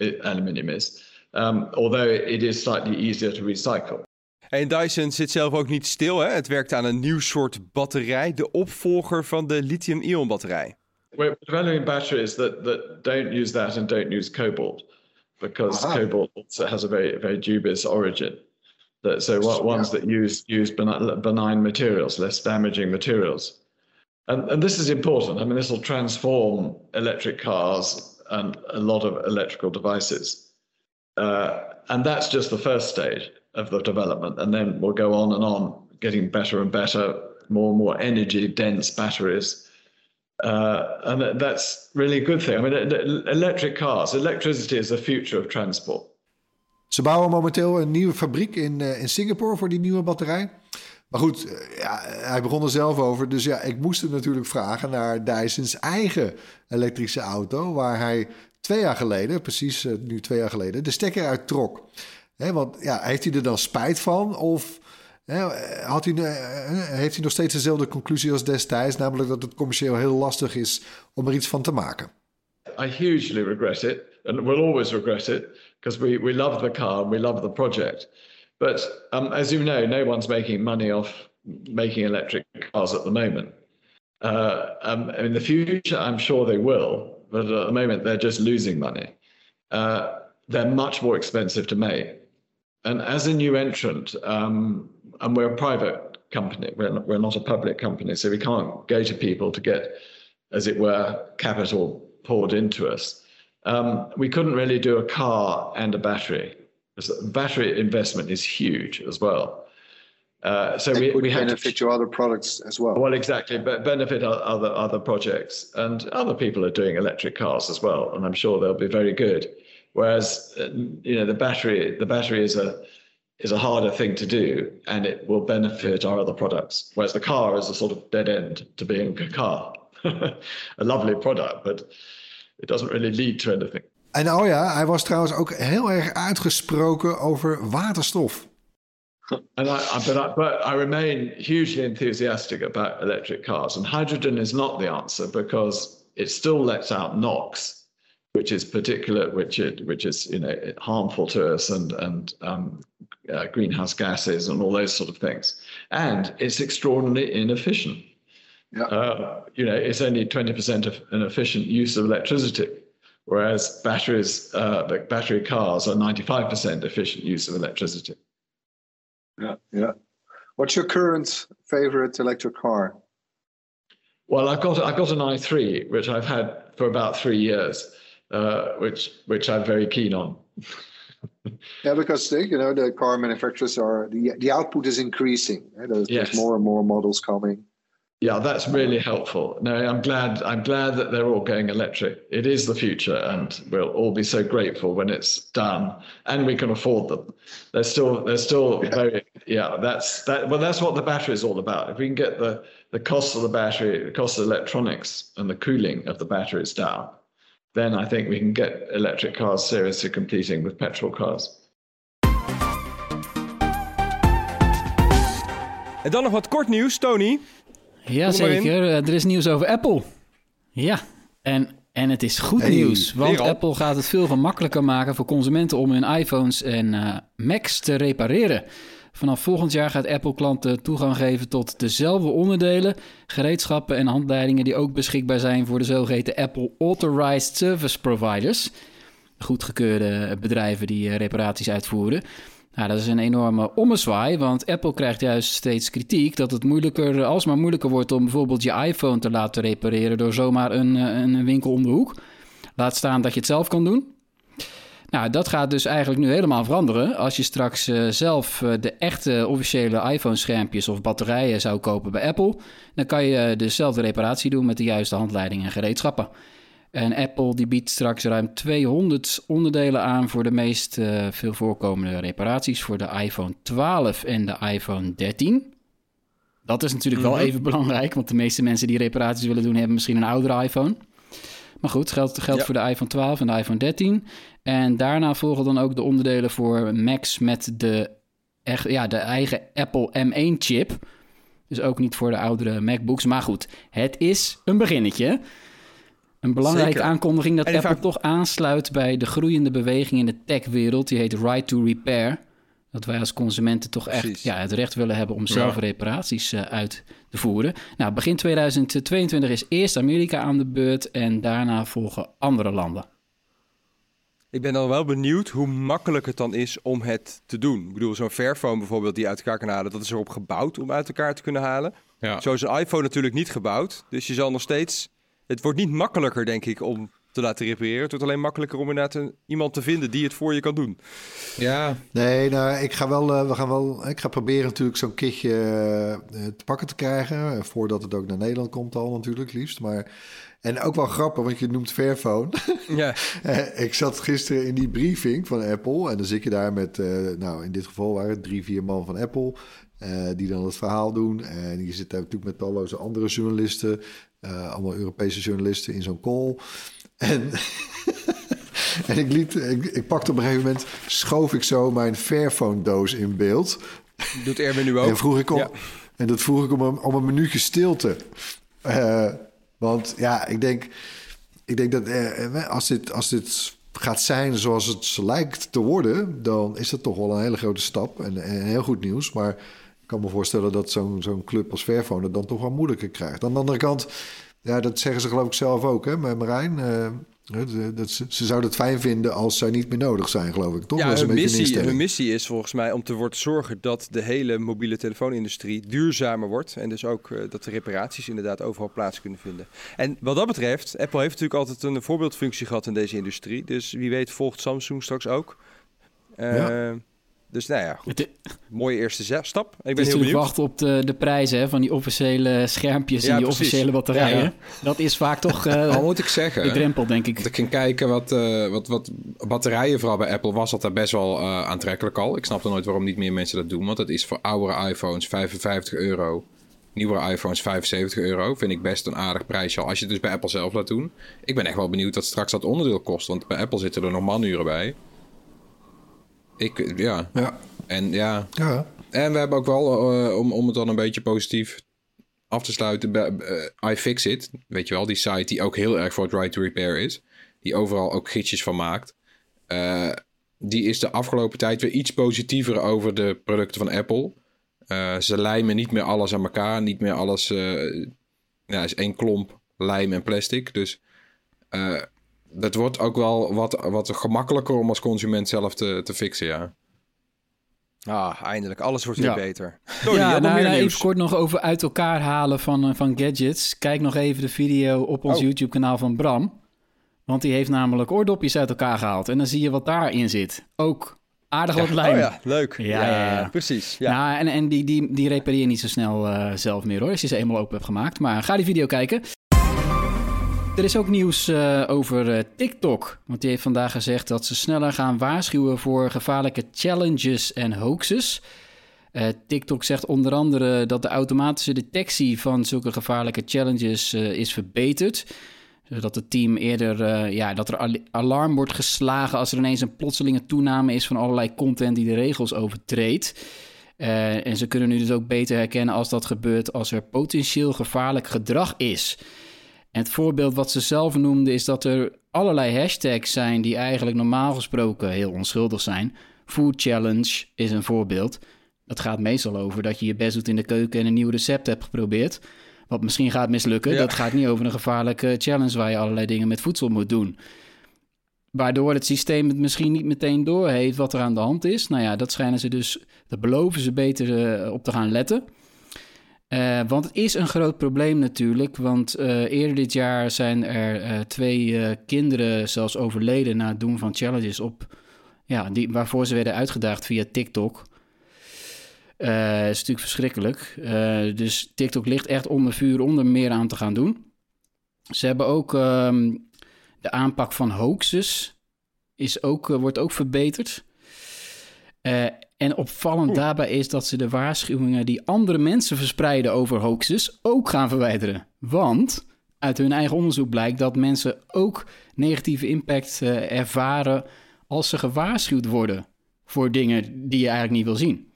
It, aluminium is, um, although it is slightly easier to recycle. En Dyson zit zelf ook niet stil. Hè? Het werkt aan een nieuw soort batterij, de opvolger van de lithium-ion batterij. We're developing batteries that, that don't use that and don't use cobalt because cobalt also has a very very dubious origin. That, so what ones that use use benign, benign materials, less damaging materials, and and this is important. I mean, this will transform electric cars and a lot of electrical devices, uh, and that's just the first stage of the development, and then we'll go on and on, getting better and better, more and more energy dense batteries. Uh, and that- that's really a good thing. I mean, electric cars, electricity is the future of transport. Ze bouwen momenteel een nieuwe fabriek in, eh, in Singapore voor die nieuwe batterij. Maar goed, eh, ja, hij begon er zelf over. Dus ja, ik moest hem natuurlijk vragen naar Dyson's eigen elektrische auto. Waar hij twee jaar geleden, precies eh, nu twee jaar geleden, de stekker uit trok. Want ja, heeft hij er dan spijt van? Of had hij, eh, heeft hij nog steeds dezelfde conclusie als destijds? Namelijk dat het commercieel heel lastig is om er iets van te maken. I hugely regret it, and we'll always regret it because we, we love the car and we love the project. But um, as you know, no one's making money off making electric cars at the moment. Uh, um, in the future, I'm sure they will, but at the moment, they're just losing money. Uh, they're much more expensive to make. And as a new entrant, um, and we're a private company, we're not, we're not a public company, so we can't go to people to get, as it were, capital poured into us. Um, we couldn't really do a car and a battery. because Battery investment is huge as well. Uh, so we, we had to benefit your other products as well. well, exactly, but benefit other other projects, and other people are doing electric cars as well, and I'm sure they'll be very good. Whereas, uh, you know, the battery the battery is a is a harder thing to do, and it will benefit our other products. Whereas the car is a sort of dead end to being a car, a lovely product, but it doesn't really lead to anything. En oh ja, hij was trouwens ook heel erg uitgesproken over waterstof. And I, I, but, I, but I remain hugely enthusiastic about electric cars. And hydrogen is not the answer because it still lets out NOx, which is particular, which it, which is you know harmful to us, and and um, uh, greenhouse gases and all those sort of things. And it's extraordinarily inefficient. Yeah. Uh, you know, it's only twenty percent of an efficient use of electricity, whereas batteries, uh, like battery cars, are ninety-five percent efficient use of electricity. Yeah, yeah. What's your current favorite electric car? Well, I've got I've got an i3 which I've had for about three years, uh, which which I'm very keen on. Yeah, because they, you know the car manufacturers are the the output is increasing. eh? There's, Yes. there's more and more models coming. Yeah, that's really helpful. No, I'm glad I'm glad that they're all going electric. It is the future, and we'll all be so grateful when it's done and we can afford them. They're still they're still very yeah. That's that. Well, that's what the battery is all about. If we can get the the cost of the battery, the cost of electronics, and the cooling of the batteries down, then I think we can get electric cars seriously competing with petrol cars. En dan nog wat kort nieuws, Tony. Ja, zeker. Eh, Er is nieuws over Apple. Ja, en En het is goed Hey, nieuws, want. Apple gaat het veel gemakkelijker maken voor consumenten om hun iPhones en eh, Macs te repareren. Vanaf volgend jaar gaat Apple klanten toegang geven tot dezelfde onderdelen, gereedschappen en handleidingen die ook beschikbaar zijn voor de zogeheten Apple Authorized Service Providers. Goedgekeurde bedrijven die eh, reparaties uitvoeren. Nou, dat is een enorme ommezwaai, want Apple krijgt juist steeds kritiek dat het moeilijker, alsmaar moeilijker wordt om bijvoorbeeld je iPhone te laten repareren door zomaar een, eh, een winkel om de hoek. Laat staan dat je het zelf kan doen. Nou, dat gaat dus eigenlijk nu helemaal veranderen. Als je straks eh, zelf eh, de echte officiële iPhone-schermpjes of batterijen zou kopen bij Apple, dan kan je dezelfde reparatie doen met de juiste handleidingen en gereedschappen. En Apple die biedt straks ruim 200 onderdelen aan voor de meest eh, veel voorkomende reparaties voor de iPhone 12 en de iPhone 13. Dat is natuurlijk wel even belangrijk, want de meeste mensen die reparaties willen doen hebben misschien een oudere iPhone. Maar goed, geldt, geldt Ja. voor de iPhone 12 en de iPhone 13. En daarna volgen dan ook de onderdelen voor Macs met de, echt, ja, de eigen Apple M1-chip. Dus ook niet voor de oudere MacBooks. Maar goed, het is een beginnetje. Een belangrijke Zeker. aankondiging dat Apple vaak- toch aansluit bij de groeiende beweging in de techwereld. Die heet Right to Repair. Dat wij als consumenten toch echt Precies. ja, het recht willen hebben om zelf Ja. reparaties eh, uit te voeren. Nou, begin 2022 is eerst Amerika aan de beurt en daarna volgen andere landen. Ik ben dan wel benieuwd hoe makkelijk het dan is om het te doen. Ik bedoel, zo'n Fairphone bijvoorbeeld die uit elkaar kan halen, dat is erop gebouwd om uit elkaar te kunnen halen. Ja. Zo is een iPhone natuurlijk niet gebouwd. Dus je zal nog steeds. Het wordt niet makkelijker, denk ik, om te laten repareren. Het wordt alleen makkelijker om inderdaad een- iemand te vinden die het voor je kan doen. ja, Nee, nou, ik ga wel, eh, we gaan wel, ik ga proberen natuurlijk zo'n kitje eh, te pakken te krijgen. eh, Voordat het ook naar Nederland komt al natuurlijk, liefst. Maar, en ook wel grappig, want je noemt Fairphone. Ja, Eh, ik zat gisteren in die briefing van Apple. En dan zit je daar met, eh, nou in dit geval waren het drie, vier man van Apple. eh, die dan het verhaal doen. En je zit daar natuurlijk met talloze andere journalisten. eh, allemaal Europese journalisten in zo'n call. En, en ik, ik, ik pakte op een gegeven moment, schoof ik zo mijn Fairphone doos in beeld. doet Erwin nu ook. En vroeg ik om, Ja. en dat vroeg ik om een, om een minuutje stilte. Eh, want ja, ik denk, ik denk dat eh, als, dit, als dit gaat zijn zoals het lijkt te worden, dan is dat toch wel een hele grote stap en, en heel goed nieuws. Maar ik kan me voorstellen dat zo'n zo'n club als Fairphone het dan toch wel moeilijker krijgt. Aan de andere kant, ja, dat zeggen ze geloof ik zelf ook, hè, Marijn. eh, dat, ze, ze zouden het fijn vinden als zij niet meer nodig zijn, geloof ik. Toch? Ja, hun een missie, hun missie is volgens mij om te zorgen dat de hele mobiele telefoonindustrie duurzamer wordt. En dus ook eh, dat de reparaties inderdaad overal plaats kunnen vinden. En wat dat betreft, Apple heeft natuurlijk altijd een voorbeeldfunctie gehad in deze industrie. Dus wie weet volgt Samsung straks ook. Eh, Ja. Dus nou ja, goed. Het, mooie eerste stap. Ik ben heel benieuwd. wachten op de, de prijzen hè, van die officiële schermpjes Ja, en die precies. officiële batterijen. Ja, ja. Dat is vaak toch eh, al moet ik zeggen. de drempel, denk ik. Want ik ging kijken wat, eh, wat, wat batterijen, vooral bij Apple, was altijd best wel eh, aantrekkelijk al. Ik snapte nooit waarom niet meer mensen dat doen. Want het is voor oudere iPhones 55 euro. Nieuwere iPhones 75 euro. Vind ik best een aardig prijsje al. Als je het dus bij Apple zelf laat doen. Ik ben echt wel benieuwd wat straks dat onderdeel kost. Want bij Apple zitten er nog manuren bij. Ik, ja. Ja. En ja. Ja. En we hebben ook wel, eh, om, om het dan een beetje positief af te sluiten, bij eh, iFixit, weet je wel, die site die ook heel erg voor het right to repair is, die overal ook gidsjes van maakt, Eh, die is de afgelopen tijd weer iets positiever over de producten van Apple. Ze lijmen niet meer alles aan elkaar, niet meer alles, ja, is één klomp lijm en plastic. Dus eh, dat wordt ook wel wat, wat gemakkelijker om als consument zelf te, te fixen, ja. Ah, eindelijk. Alles wordt weer Ja. beter. Tony, ja, nou, meer nou, nieuws? even kort nog over uit elkaar halen van, eh, van gadgets. Kijk nog even de video op ons Oh. YouTube-kanaal van Bram. Want die heeft namelijk oordopjes uit elkaar gehaald. En dan zie je wat daarin zit. Ook aardig wat lijm. Oh ja, leuk. Ja, ja, ja. precies. Ja. Ja, en, en die, die, die repareer je niet zo snel eh, zelf meer hoor, als je ze eenmaal open hebt gemaakt. Maar ga die video kijken. Er is ook nieuws eh, over eh, TikTok. Want die heeft vandaag gezegd dat ze sneller gaan waarschuwen voor gevaarlijke challenges en hoaxes. Eh, TikTok zegt onder andere dat de automatische detectie van zulke gevaarlijke challenges is verbeterd. Zodat het team eerder, ja, dat er al- alarm wordt geslagen als er ineens een plotselinge toename is van allerlei content die de regels overtreedt. En ze kunnen nu dus ook beter herkennen als dat gebeurt als er potentieel gevaarlijk gedrag is. Het voorbeeld wat ze zelf noemde is dat er allerlei hashtags zijn die eigenlijk normaal gesproken heel onschuldig zijn. Food challenge is een voorbeeld. Dat gaat meestal over dat je je best doet in de keuken en een nieuw recept hebt geprobeerd. Wat misschien gaat mislukken. Ja. Dat gaat niet over een gevaarlijke challenge waar je allerlei dingen met voedsel moet doen. Waardoor het systeem het misschien niet meteen doorheeft wat er aan de hand is. Nou ja, dat schijnen ze dus, dat beloven ze beter eh, op te gaan letten. Eh, want het is een groot probleem natuurlijk. Want eh, eerder dit jaar zijn er eh, twee kinderen zelfs overleden na het doen van challenges op, ja, die, waarvoor ze werden uitgedaagd via TikTok. Eh is natuurlijk verschrikkelijk. Dus TikTok ligt echt onder vuur om er meer aan te gaan doen. Ze hebben ook ehm, de aanpak van hoaxes is ook, wordt ook verbeterd. En opvallend daarbij is dat ze de waarschuwingen die andere mensen verspreiden over hoaxes ook gaan verwijderen. Want uit hun eigen onderzoek blijkt dat mensen ook negatieve impact eh, ervaren als ze gewaarschuwd worden voor dingen die je eigenlijk niet wil zien.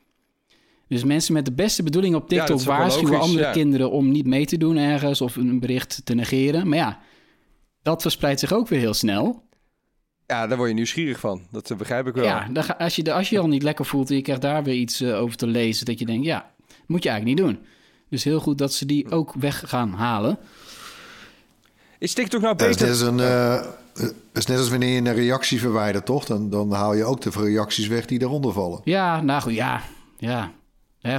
Dus mensen met de beste bedoeling op TikTok waarschuwen logisch, andere ja. kinderen om niet mee te doen ergens of een bericht te negeren. Maar ja, dat verspreidt zich ook weer heel snel. Ja, daar word je nieuwsgierig van. Dat eh, begrijp ik wel. Ja, dan ga- als, je, als je je al niet lekker voelt en je krijgt daar weer iets eh, over te lezen, dat je denkt, ja, moet je eigenlijk niet doen. Dus heel goed dat ze die ook weg gaan halen. Is TikTok nou is, beter? net als een, eh, dat is net als wanneer je een reactie verwijdert, toch? Dan, dan haal je ook de reacties weg die daaronder vallen. Ja, nou goed, ja. ja.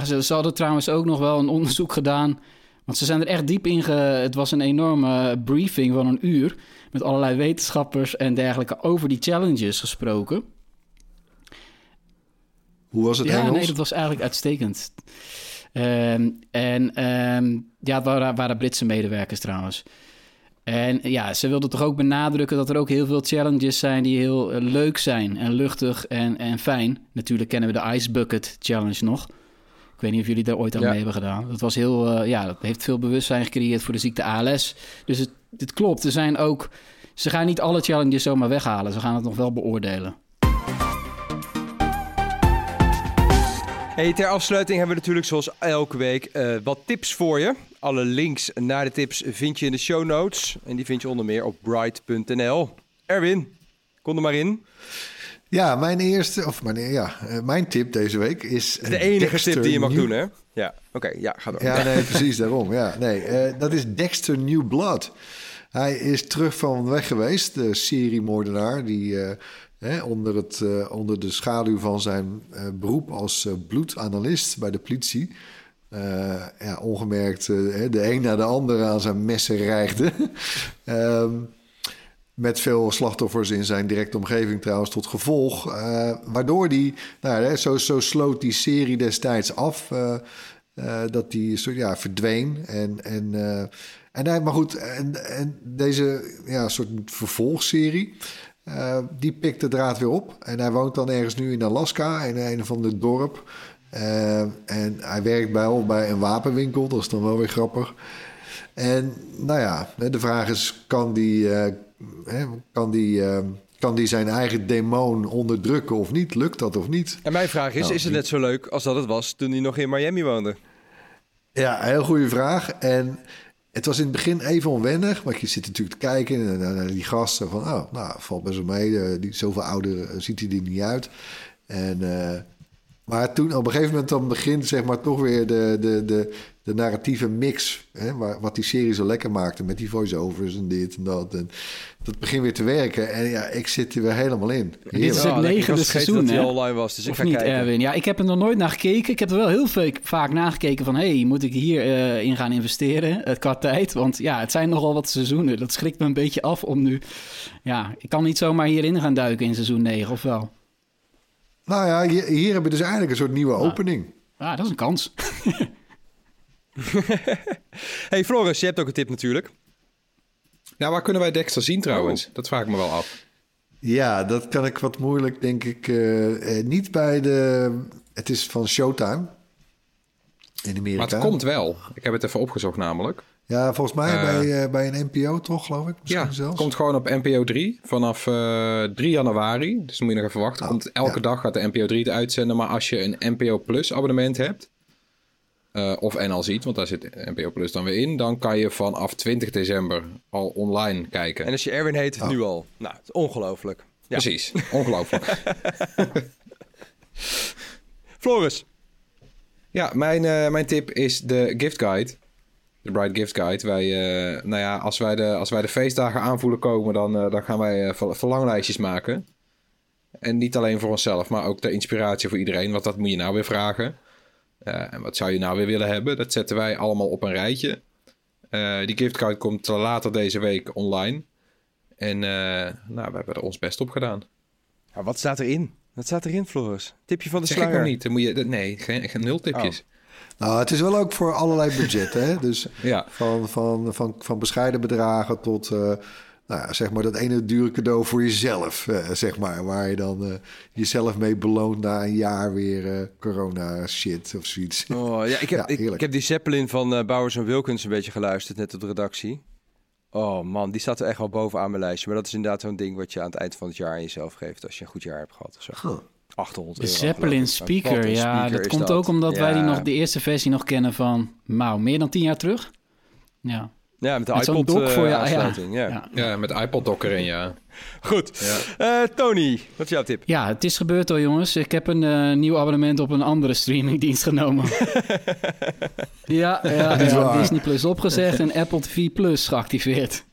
ze hadden trouwens ook nog wel een onderzoek gedaan. Want ze zijn er echt diep in ge... Het was een enorme briefing van een uur... met allerlei wetenschappers en dergelijke over die challenges gesproken. Hoe was het ja, Engels? nee, dat was eigenlijk uitstekend. Ehm, en ehm, ja, het waren, waren Britse medewerkers trouwens. En ja, ze wilden toch ook benadrukken dat er ook heel veel challenges zijn die heel eh, leuk zijn en luchtig en, en fijn. Natuurlijk kennen we de Ice Bucket Challenge nog. Ik weet niet of jullie daar ooit aan Ja. mee hebben gedaan. Dat was heel, eh, ja, dat heeft veel bewustzijn gecreëerd voor de ziekte ALS. Dus het, dit klopt. Er zijn ook, ze gaan niet alle challenges zomaar weghalen. Ze gaan het nog wel beoordelen. Hey, ter afsluiting hebben we natuurlijk zoals elke week eh, wat tips voor je. Alle links naar de tips vind je in de show notes. En die vind je onder meer op bright.nl. Erwin, kom er maar in. Ja, mijn eerste, of mijn, ja, eh, mijn tip deze week is... De enige tip die je mag New- doen, hè? Ja, oké, ja, ga door. Ja, nee, precies, daarom. Ja, nee, eh, dat is Dexter New Blood. Hij is terug van weg geweest, de seriemoordenaar die eh, onder, het, eh, onder de schaduw van zijn eh, beroep als eh, bloedanalist bij de politie... eh, ja, ongemerkt eh, de een na de ander aan zijn messen reigde. Ehm, met veel slachtoffers in zijn directe omgeving trouwens tot gevolg. eh, waardoor die, nou, zo, zo sloot die serie destijds af. eh, eh, dat die ja, verdween. En, en, en hij, maar goed, en, en deze ja, soort vervolgserie. die pikt de draad weer op. En hij woont dan ergens nu in Alaska, in een of ander dorp. En hij werkt bij, bij een wapenwinkel, dat is dan wel weer grappig. En nou ja, de vraag is: kan die, hè, kan die, eh, kan die zijn eigen demon onderdrukken of niet? Lukt dat of niet? En mijn vraag is, Nou, is het net zo leuk als dat het was toen hij nog in Miami woonde? Ja, heel goede vraag. En het was in het begin even onwennig, want je zit natuurlijk te kijken en naar naar die gasten van, oh, nou, valt best wel mee. eh, Die, zoveel ouder eh, ziet hij er niet uit. En, eh, maar toen op een gegeven moment dan begint zeg maar toch weer de, de, de, de narratieve mix, hè, waar, wat die serie zo lekker maakte met die voice-overs en dit en dat. En dat begint weer te werken en ja, ik zit er weer helemaal in. Dit is het Ja, negende vergeten seizoen, dat hij hè? online was, dus ik ga niet, kijken. Erwin? Ja, ik heb er nog nooit naar gekeken. Ik heb er wel heel veel, vaak nagekeken van... hé, hey, moet ik hier eh, in gaan investeren eh, qua tijd? Want ja, het zijn nogal wat seizoenen. Dat schrikt me een beetje af om nu... Ja, ik kan niet zomaar hierin gaan duiken in seizoen 9, of wel? Nou ja, hier, hier hebben we dus eigenlijk een soort nieuwe opening. Ja, dat is een kans. Hey Floris, je hebt ook een tip natuurlijk. Nou, waar kunnen wij Dexter zien trouwens? Dat vraag ik me wel af. Ja, dat kan ik wat moeilijk, denk ik. eh, eh, niet bij de. Het is van Showtime. In Amerika. Maar het komt wel. Ik heb het even opgezocht namelijk. Ja, volgens mij Eh, bij, bij een NPO toch, geloof ik. Misschien Ja, zelfs. het komt gewoon op NPO 3 vanaf eh 3 januari. Dus dan moet je nog even wachten. Oh, komt, elke ja. dag gaat de NPO 3 het uitzenden. Maar als je een NPO Plus abonnement hebt... eh, of NL ziet, want daar zit NPO Plus dan weer in, dan kan je vanaf 20 december al online kijken. En als je Erwin heet, Oh. nu al. Nou, het is ongelooflijk. Ja. Precies, ongelooflijk. Floris. Ja, mijn, eh, mijn tip is de gift guide. De Bright Gift Guide. Wij, eh, nou ja, als wij, de, als wij de feestdagen aanvoelen komen, dan, eh, dan gaan wij eh, ver- verlanglijstjes maken. En niet alleen voor onszelf, maar ook de inspiratie voor iedereen. Want dat moet je nou weer vragen. Eh, en wat zou je nou weer willen hebben? Dat zetten wij allemaal op een rijtje. Eh, die gift guide komt later deze week online. En eh, nou, we hebben er ons best op gedaan. Ja, wat staat erin? Wat staat erin, Floris? Tipje van de zeg ik nog niet. Dan moet je, nee, geen, geen nul tipjes. Nou, het is wel ook voor allerlei budgetten. Hè? Dus Ja. van, van, van, van bescheiden bedragen tot nou ja, zeg maar dat ene dure cadeau voor jezelf. eh, zeg maar, waar je dan eh, jezelf mee beloont na een jaar weer eh, corona shit of zoiets. Oh, ja, ik, heb, Ja, ik, heb die Zeppelin van eh Bowers en Wilkins een beetje geluisterd, net op de redactie. Oh man, die staat er echt wel bovenaan mijn lijstje. Maar dat is inderdaad zo'n ding wat je aan het eind van het jaar aan jezelf geeft. Als je een goed jaar hebt gehad. of Zo. Huh. 800 De euro. Zeppelin speaker, ja, speaker dat komt ook omdat wij die nog de eerste versie nog kennen van, nou, meer dan tien jaar terug. Ja. Ja, met de Met iPod dock voor eh, je- aansluiting. Ja. Ja. Ja, met iPod dock erin, ja. Goed. Eh, Tony, wat is jouw tip? Ja, het is gebeurd al, jongens. Ik heb een eh, nieuw abonnement op een andere streamingdienst genomen. ja, ja. Disney Plus opgezegd en Apple TV Plus geactiveerd.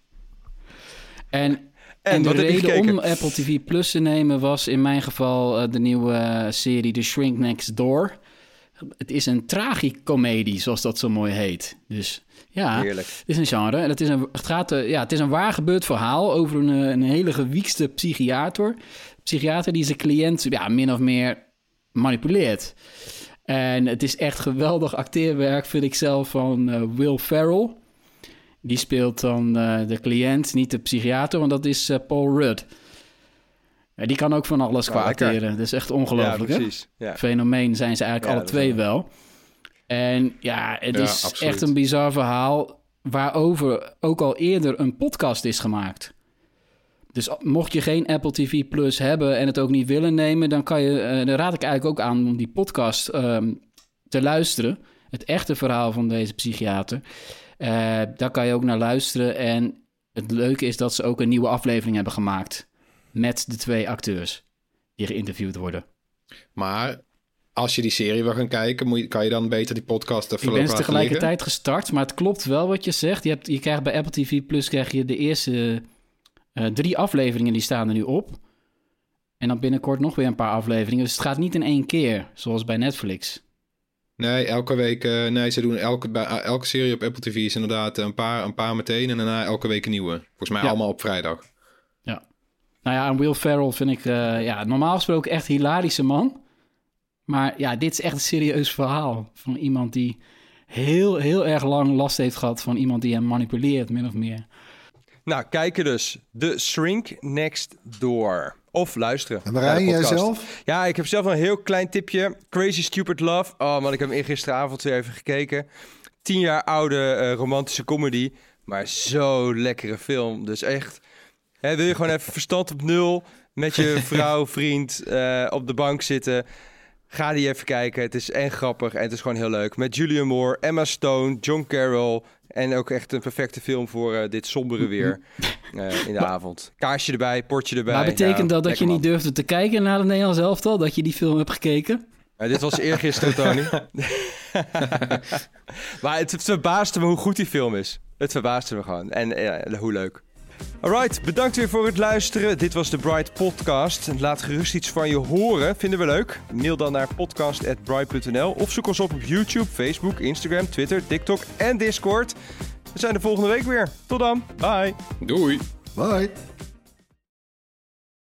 En, en, En, de reden om Apple TV Plus te nemen was in mijn geval eh, de nieuwe eh, serie The Shrink Next Door. Het is een tragicomedie, zoals dat zo mooi heet. Dus ja, Heerlijk. het is een genre. En het is een, het gaat, eh, ja, het is een waar gebeurd verhaal over een, eh, een hele gewiekste psychiater. Psychiater die zijn cliënt ja, min of meer manipuleert. En het is echt geweldig acteerwerk, vind ik zelf, van eh, Will Ferrell. Die speelt dan de cliënt, niet de psychiater, want dat is Paul Rudd. Ja, die kan ook van alles Nou, qua acteren. Dat is echt Ja, ongelooflijk, hè? precies. Ja. fenomeen zijn ze eigenlijk Ja, alle twee wel. En ja, het Ja, is absoluut. echt een bizar verhaal waarover ook al eerder een podcast is gemaakt. Dus mocht je geen Apple TV Plus hebben en het ook niet willen nemen, dan, kan je, eh, dan raad ik eigenlijk ook aan om die podcast ehm, te luisteren. Het echte verhaal van deze psychiater. Eh, daar kan je ook naar luisteren. En het leuke is dat ze ook een nieuwe aflevering hebben gemaakt met de twee acteurs die geïnterviewd worden. Maar als je die serie wil gaan kijken, moet je, kan je dan beter die podcast even Ik ben laten ze tegelijkertijd gestart, maar het klopt wel wat je zegt. Je, hebt, je krijgt bij Apple TV Plus krijg je de eerste eh, drie afleveringen, die staan er nu op. En dan binnenkort nog weer een paar afleveringen. Dus het gaat niet in één keer, zoals bij Netflix. Nee, elke week. eh, nee, ze doen elke, bij eh, elke serie op Apple TV is inderdaad een paar, een paar meteen en daarna elke week een nieuwe. Volgens mij Ja. allemaal op vrijdag. Ja. Nou ja, en Will Ferrell vind ik ja, normaal gesproken echt hilarische man. Maar ja, dit is echt een serieus verhaal van iemand die heel, heel erg lang last heeft gehad van iemand die hem manipuleert, min of meer. Nou, kijken dus. The Shrink Next Door. Of luisteren. En Marijn, naar de jij podcast. zelf? Ja, ik heb zelf een heel klein tipje. Crazy Stupid Love. Oh man, ik heb hem gisteravond weer even gekeken. Tien jaar oude eh, romantische comedy. Maar zo lekkere film. Dus echt, hè, wil je gewoon even verstand op nul... met je vrouw, vriend eh, op de bank zitten... Ga die even kijken. Het is en grappig en het is gewoon heel leuk. Met Julian Moore, Emma Stone, John Carroll. En ook echt een perfecte film voor eh, dit sombere weer eh, in de avond. Kaarsje erbij, portje erbij. maar betekent Ja, dat dat je niet durfde te kijken naar het Nederlands elftal? Dat je die film hebt gekeken? Ja, dit was eergisteren, Tony. maar het, het verbaasde me hoe goed die film is. Het verbaasde me gewoon. En eh, hoe leuk. Alright, bedankt weer voor het luisteren. Dit was de Bright Podcast. Laat gerust iets van je horen. Vinden we leuk? Mail dan naar podcast.bright.nl of zoek ons op op YouTube, Facebook, Instagram, Twitter, TikTok en Discord. We zijn de volgende week weer. Tot dan. Bye. Doei! Bye.